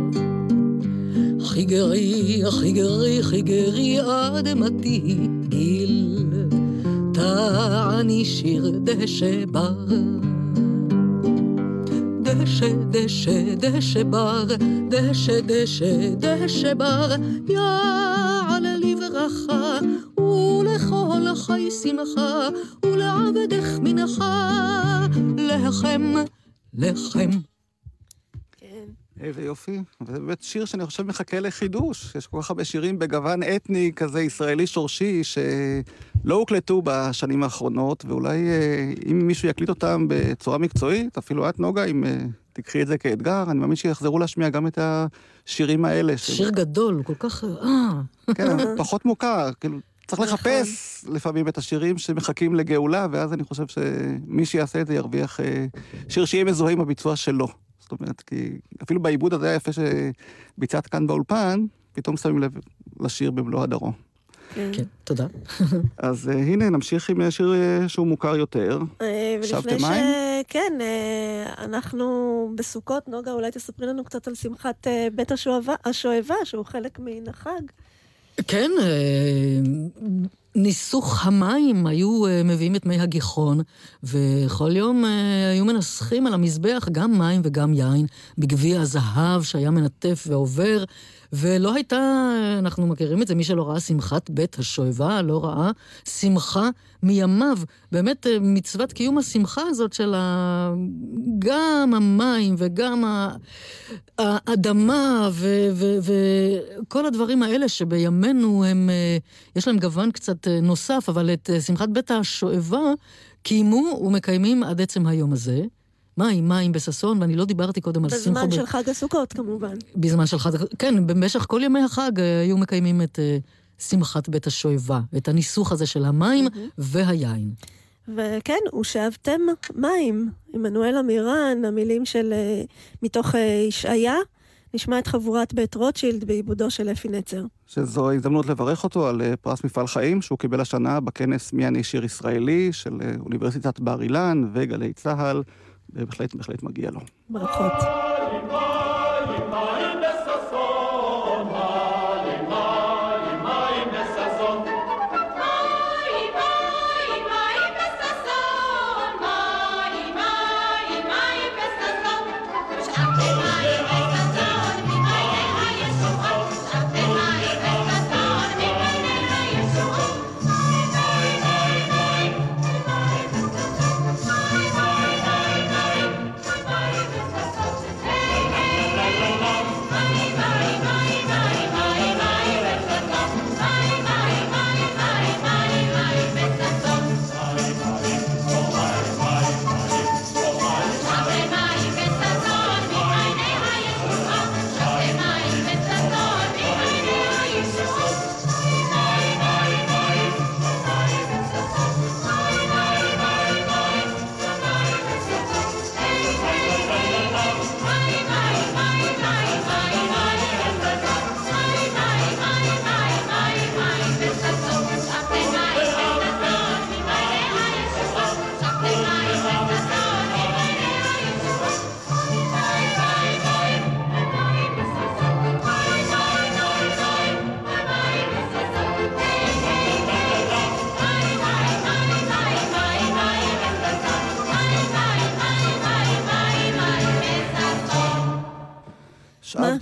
חיגרי, חיגרי, חיגרי, אדמתי גיל, תעני שיר דשא בר. דשא, דשא, דשא בר, דשא, דשא, דשא בר, יעלה לברכה, ולכל חי שמחה, ולעבדך מנחה, לחם, לחם. איזה יופי. וזה באמת שיר שאני חושב מחכה לחידוש. יש כל כך הרבה שירים בגוון אתני כזה ישראלי שורשי, שלא הוקלטו בשנים האחרונות, ואולי אה, אם מישהו יקליט אותם בצורה מקצועית, אפילו את, נוגה, אם אה, תיקחי את זה כאתגר, אני מאמין שיחזרו להשמיע גם את השירים האלה. ש- שיר גדול, הוא כל כך... אה. כן, פחות מוכר. כאילו, צריך לחפש לפעמים את השירים שמחכים לגאולה, ואז אני חושב שמי שיעשה את זה ירוויח שיר שיהיה מזוהה עם הביצוע שלו. זאת אומרת, כי אפילו בעיבוד הזה היפה שביצעת כאן באולפן, פתאום שמים לב לשיר במלוא הדרו. כן, תודה. אז אה, הנה, נמשיך עם אה, שיר אה, שהוא מוכר יותר. שבתם. מים? כן, אנחנו בסוכות, נוגה, אולי תספרי לנו קצת על שמחת בית השואבה, שהוא חלק מן החג. כן, ניסוך המים, היו אה, מביאים את מי הגיחון, וכל יום אה, היו מנסחים על המזבח גם מים וגם יין, בגביע הזהב שהיה מנטף ועובר, ולא הייתה, אנחנו מכירים את זה, מי שלא ראה שמחת בית השואבה, לא ראה שמחה מימיו. באמת, אה, מצוות קיום השמחה הזאת של ה... גם המים וגם. האדמה ו- ו- וכל הדברים האלה שבימינו הם, אה, יש להם גוון קצת אה, נוסף, אבל את שמחת בית השואבה קיימו ומקיימים עד עצם היום הזה. מים, מים בששון, ואני לא דיברתי קודם על שמחה... בזמן של חג הסוכות, כמובן. בזמן של חג... כן, במשך כל ימי החג אה, היו מקיימים את אה, שמחת בית השואבה, את הניסוך הזה של המים והיין. וכן, ושאבתם מים. עמנואל עמירן, המילים של אה, מתוך ישעיה, נשמע את חבורת בית רוטשילד בעיבודו של אפי נצר. שזו הזדמנות לברך אותו על פרס מפעל חיים שהוא קיבל השנה בכנס מי אני שיר ישראלי של אוניברסיטת בר אילן וגלי צה"ל, ובהחלט בהחלט מגיע לו. ברכות.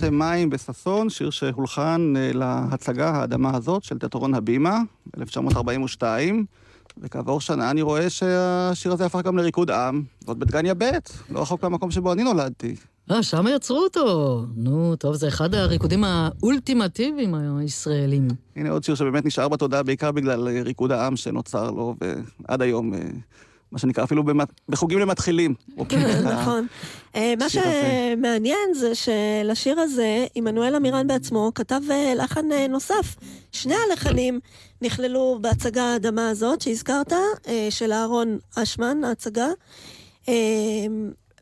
שאבתם מים בששון, שיר שהולחן אה, להצגה האדמה הזאת של תיאטרון הבימה, ב-1942, וכעבור שנה אני רואה שהשיר הזה הפך גם לריקוד עם, זאת בדגניה ב', לא רחוק מהמקום שבו אני נולדתי. אה, שם יצרו אותו. נו, טוב, זה אחד הריקודים האולטימטיביים הישראלים. הנה עוד שיר שבאמת נשאר בתודעה בעיקר בגלל אה, ריקוד העם שנוצר לו, ועד היום, אה, מה שנקרא, אפילו בחוגים למתחילים. נכון. אה, מה. שמעניין זה שלשיר הזה, עמנואל עמירן בעצמו כתב אה, לחן אה, נוסף. שני הלחנים נכללו בהצגה האדמה הזאת שהזכרת, של אהרון אשמן, ההצגה.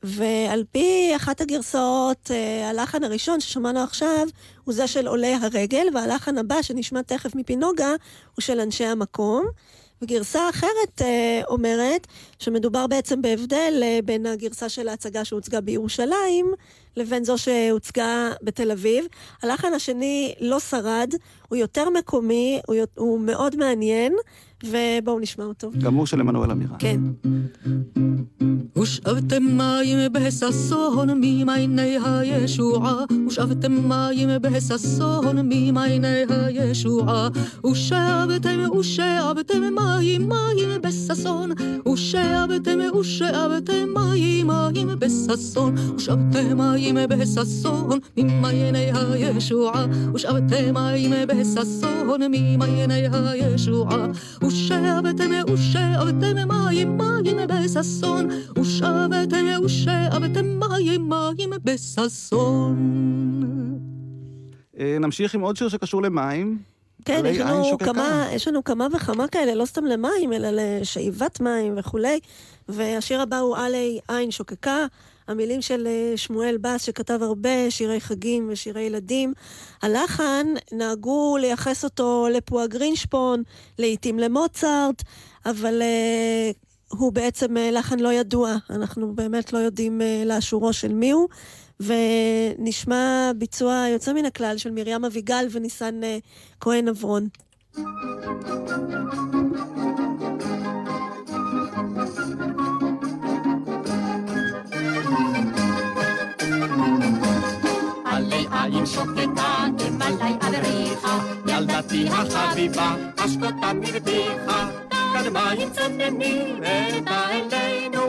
ועל פי אחת הגרסאות, הלחן הראשון ששמענו עכשיו הוא זה של עולי הרגל, והלחן הבא שנשמע תכף מפינוגה הוא של אנשי המקום. וגרסה אחרת אה, אומרת שמדובר בעצם בהבדל אה, בין הגרסה של ההצגה שהוצגה בירושלים לבין זו שהוצגה בתל אביב. הלחן השני לא שרד, הוא יותר מקומי, הוא, הוא מאוד מעניין, ובואו נשמע אותו. גם הוא של עמנואל אמירן. כן. ושאבתם מים בששון ממעייני הישועה, ושאבתם מים בששון ממעייני הישועה, ושאבתם ושאבתם מים מים בששון, ושאבתם ושאבתם מים מים בששון, ושאבתם מים בששון ממעייני הישועה, ושאבתם מים בששון ממעייני הישועה, ושאבתם ושאבתם מים מים בששון, ושאבתם ושאבתם מים מים בששון. נמשיך עם עוד שיר שקשור למים. כן, יש לנו. כמה, יש לנו כמה וכמה כאלה, לא סתם למים, אלא לשאיבת מים וכולי. והשיר הבא הוא עלי עין שוקקה, המילים של אה, שמואל בס, שכתב הרבה שירי חגים ושירי ילדים. הלחן, נהגו לייחס אותו לפועה גרינשפון, לעיתים למוצרט, אבל אה, הוא בעצם אה, לחן לא ידוע. אנחנו באמת לא יודעים אה, לאשורו של מי הוא. ונשמע ביצוע יוצא מן הכלל של מרים אביגל וניסן אה, כהן עברון. עלי עין שוקקה, גמלי אבריחה, ילדתי החביבה, אשקותה מרביחה. כאן מים צוננים, ובא אלינו,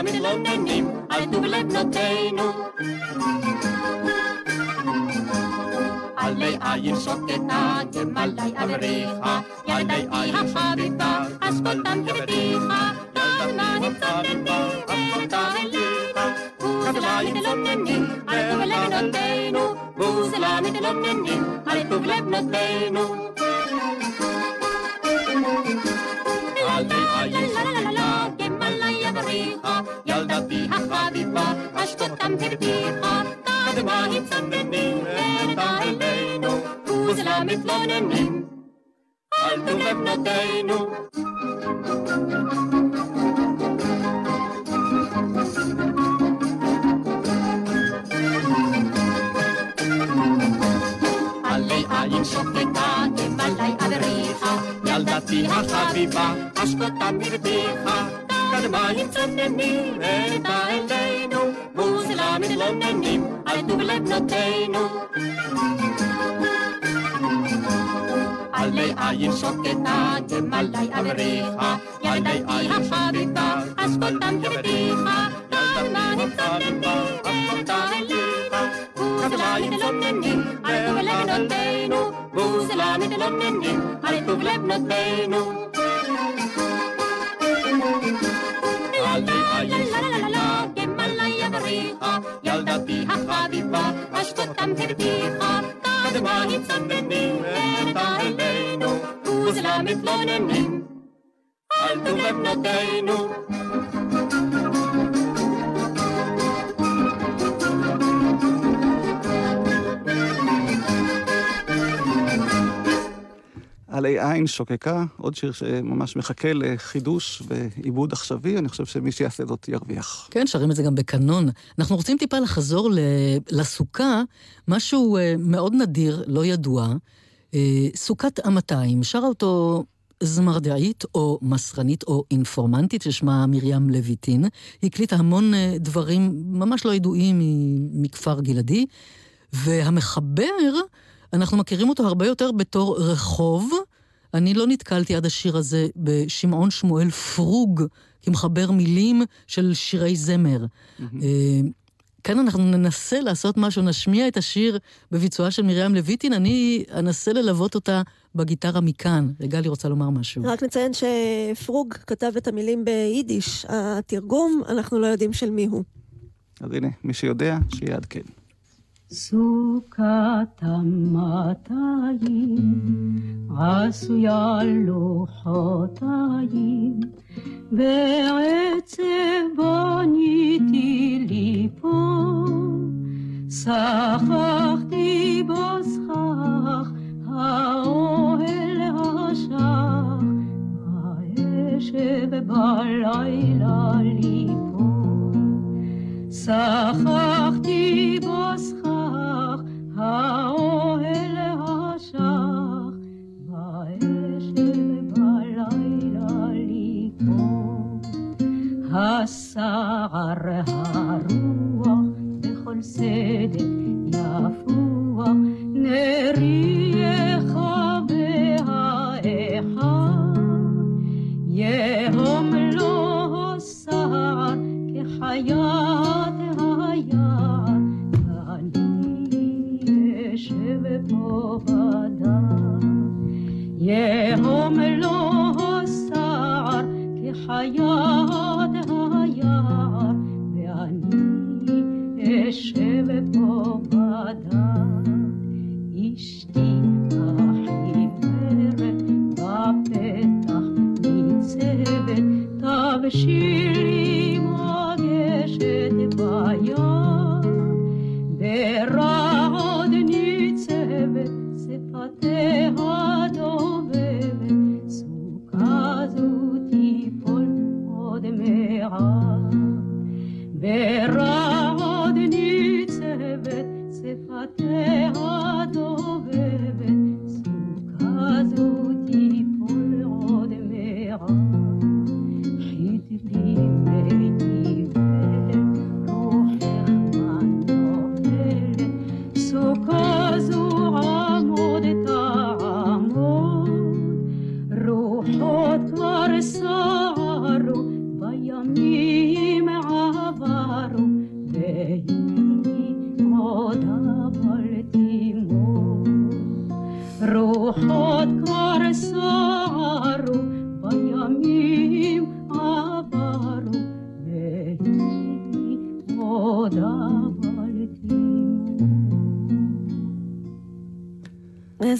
Amidalonanim, al tuvelet notenu. Alei ayim soketa, gemalai avericha, Yaldai ayim shabita, askotam kebetiha, Yaldanim tzadeti, eretah elita, Kuzela amidalonanim, al tuvelet notenu, Kuzela amidalonanim, al tuvelet notenu. Alei ayim בנותינו. בנותינו. יבריחה, ילדתי החביבה, אשקותם הרוויחה, קדמיים צננים, נהנתה אלינו, וזלה מתלוננים, על טוב לבנותינו. עלי עין שוקקה, גמלי אבריחה, ילדתי החביבה, אשקותם הרוויחה, קדמיים צננים, נהנתה אלינו, וזלה מתלוננים, על טוב לבנותינו. עלי עין שוקקה, גמלי אבריחה, ילדתי החביבה, אשקותם הרוויחה, קדמיים צננים, נהנתה אלינו, וזלה מתלוננים, על טוב לבנותינו, וזלה מתלוננים, על טוב לבנותינו. אשקותם הרוויחה, קדמיים צננים, נהנתה אלינו, וזלה מתלוננים, על טוב לבנותינו. עלי עין שוקקה, עוד שיר שממש מחכה לחידוש ועיבוד עכשווי, אני חושב שמי שיעשה זאת ירוויח. כן, שרים את זה גם בקנון. אנחנו רוצים טיפה לחזור לסוכה, משהו אה, מאוד נדיר, לא ידוע. אה, סוכת המאתיים, שרה אותו זמרדעית או מסרנית או אינפורמנטית ששמה מרים לויטין. היא הקליטה המון אה, דברים ממש לא ידועים מכפר גלעדי, והמחבר, אנחנו מכירים אותו הרבה יותר בתור רחוב. אני לא נתקלתי עד השיר הזה בשמעון שמואל פרוג, כמחבר מילים של שירי זמר. אה, כאן אנחנו ננסה לעשות משהו, נשמיע את השיר בביצועה של מרים לויטין, אני אנסה ללוות אותה בגיטרה מכאן. גלי רוצה לומר משהו. רק נציין שפרוג כתב את המילים ביידיש. התרגום, אנחנו לא יודעים של מי הוא. אז הנה, מי שיודע, שיעדכן. סוכת המאתיים עשויה לוחותיים בעצב בניתי לי פה. שכחתי בו סכך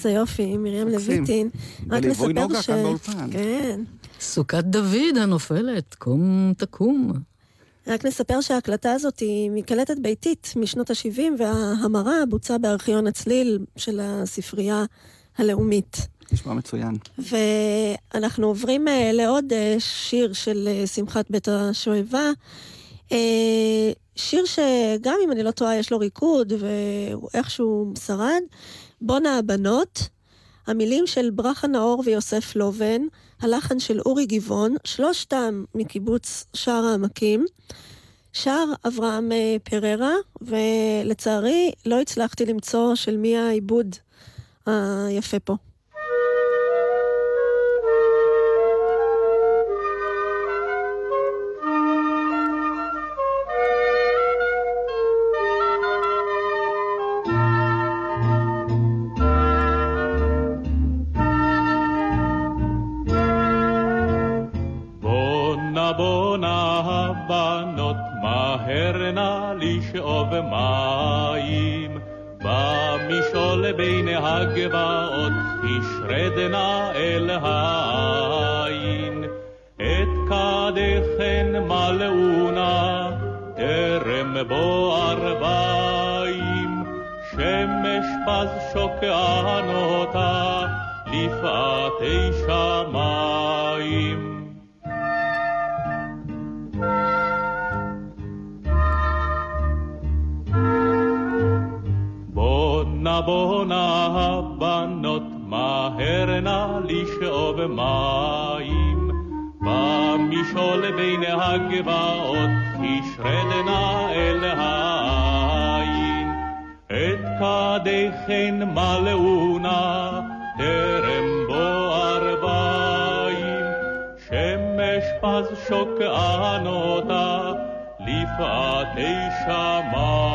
איזה יופי, מרים. לויטין. רק נספר נוגה ש... כאן באולפן. כן. סוכת דוד הנופלת, קום תקום. רק נספר שההקלטה הזאת היא מקלטת ביתית משנות ה-70, וההמרה בוצעה בארכיון הצליל של הספרייה הלאומית. נשמע מצוין. ואנחנו עוברים אה, לעוד אה, שיר של אה, שמחת בית השואבה. שיר שגם אם אני לא טועה יש לו ריקוד ואיכשהו שרד. בונה הבנות, המילים של ברכה נאור ויוסף לובן, הלחן של אורי גבעון, שלושתם מקיבוץ שער העמקים. שר אברהם אה, פררה, ולצערי לא הצלחתי למצוא של מי העיבוד היפה פה. לפאתי שמיים. בונה בונה הבנות, מהר נא לשאוב מים. במשעול בין הגבעות, תשרדנה אל העין. את קדחן מלאו נא, פז שוקען אותה, לפאתי שמיים.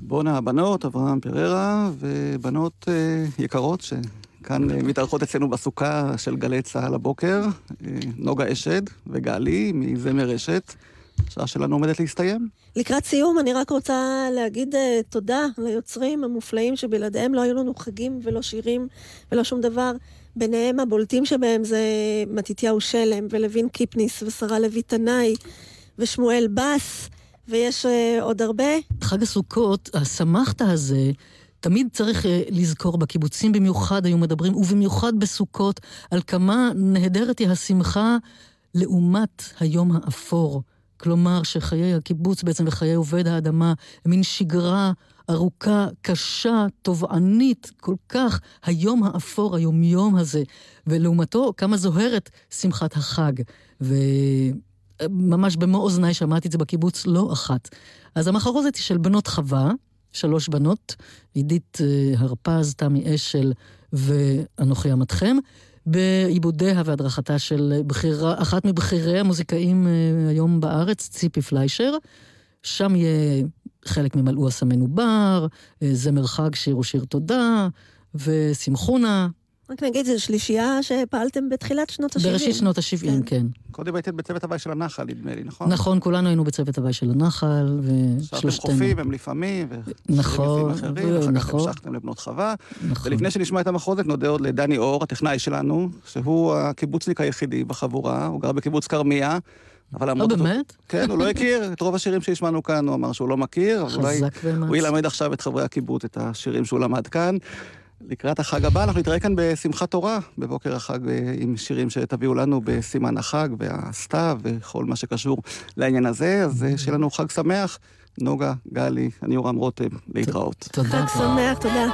בונה הבנות, אברהם פררה, ובנות אה, יקרות שכאן אה, מתארחות אצלנו בסוכה של גלי צה"ל הבוקר, אה, נוגה אשד וגלי מזמר רשת. השעה שלנו עומדת להסתיים. לקראת סיום, אני רק רוצה להגיד uh, תודה ליוצרים המופלאים שבלעדיהם לא היו לנו חגים ולא שירים ולא שום דבר. ביניהם הבולטים שבהם זה מתתיהו שלם ולוין קיפניס ושרה לוי תנאי ושמואל בס, ויש uh, עוד הרבה. חג הסוכות, הסמכת הזה, תמיד צריך אה, לזכור, בקיבוצים במיוחד היו מדברים, ובמיוחד בסוכות, על כמה נהדרת היא השמחה לעומת היום האפור. כלומר, שחיי הקיבוץ בעצם וחיי עובד האדמה מין שגרה ארוכה, קשה, תובענית, כל כך, היום האפור, היומיום הזה. ולעומתו, כמה זוהרת שמחת החג. וממש במו אוזניי שמעתי את זה בקיבוץ לא אחת. אז המחרוזת היא של בנות חווה, שלוש בנות, עידית אה, הרפז, תמי אשל ואנוכי אמתכם. בעיבודיה והדרכתה של בחירה, אחת מבכירי המוזיקאים אה, היום בארץ, ציפי פליישר. שם יהיה חלק ממלאו הסמנו בר, אה, זמר חג שיר ושיר תודה, ושמחונה. רק נגיד, זו שלישייה שפעלתם בתחילת שנות ה-70. בראשית שנות ה-70, כן. כן. קודם הייתם בצוות הוואי של הנחל, נדמה לי, נכון? נכון, כולנו היינו בצוות הוואי של הנחל, ושלושתנו. שאתם חופים, הם לפעמים, נכון, אחרים, ואחר כך נכון. המשכתם לבנות חווה. נכון. ולפני שנשמע את המחרוזת, נודה עוד לדני אור, הטכנאי שלנו, שהוא הקיבוצניק היחידי בחבורה, הוא גר בקיבוץ כרמיה. אבל. לא באמת? כן, הוא לא הכיר את רוב השירים שהשמענו כאן, הוא אמר שהוא לא מכיר, אבל אולי הוא ילמד עכשיו את חברי הקיבוץ את השירים שהוא למד כאן. לקראת החג הבא אנחנו נתראה כאן בשמחת תורה, בבוקר החג עם שירים שתביאו לנו בסימן החג והסתיו וכל מה שקשור לעניין הזה, אז שיהיה לנו חג שמח. נוגה, גלי, אני יורם רותם, להתראות. תודה. חג שמח, תודה.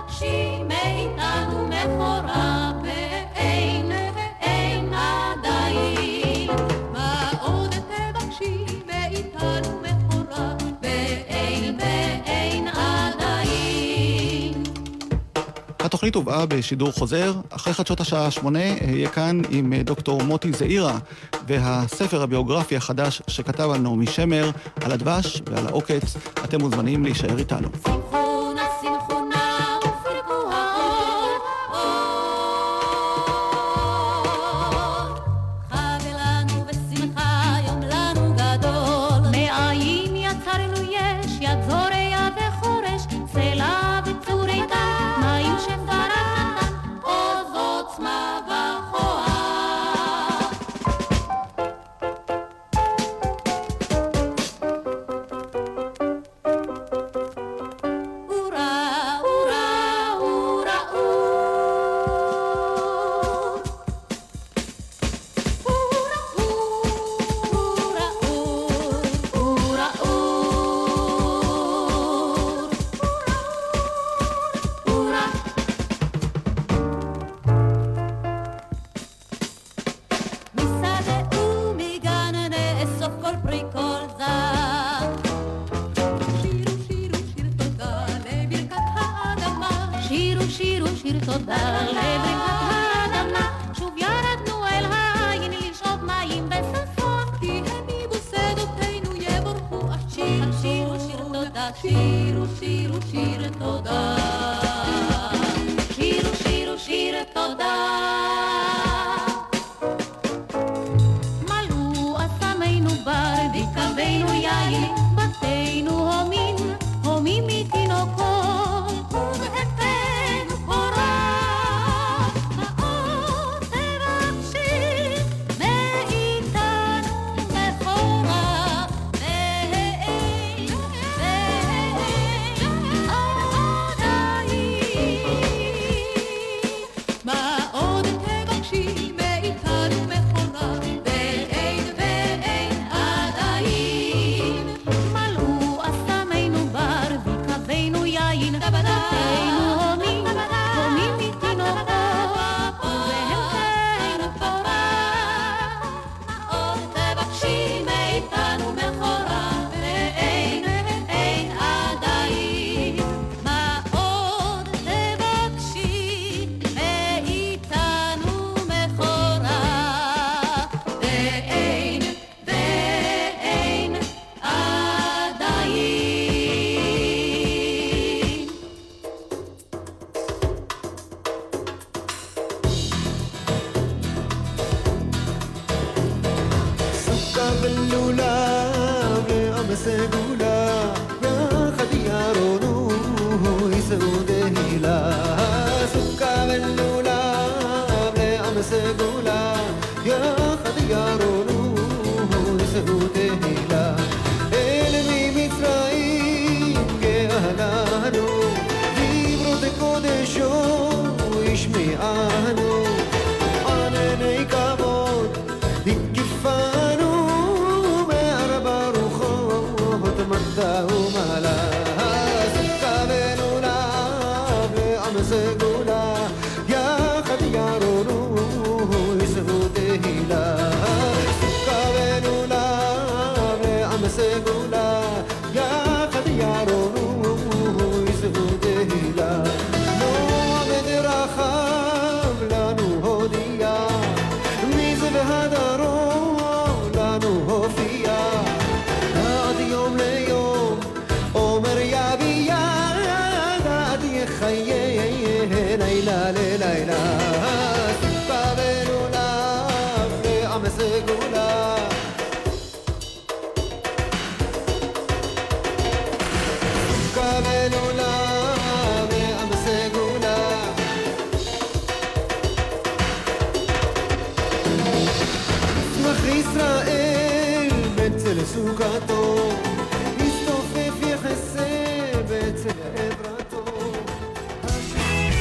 התוכנית הובאה בשידור חוזר, אחרי חדשות השעה שמונה אהיה כאן עם דוקטור מוטי זעירה והספר הביוגרפי החדש שכתב על נעמי שמר, על הדבש ועל העוקץ. אתם מוזמנים להישאר איתנו.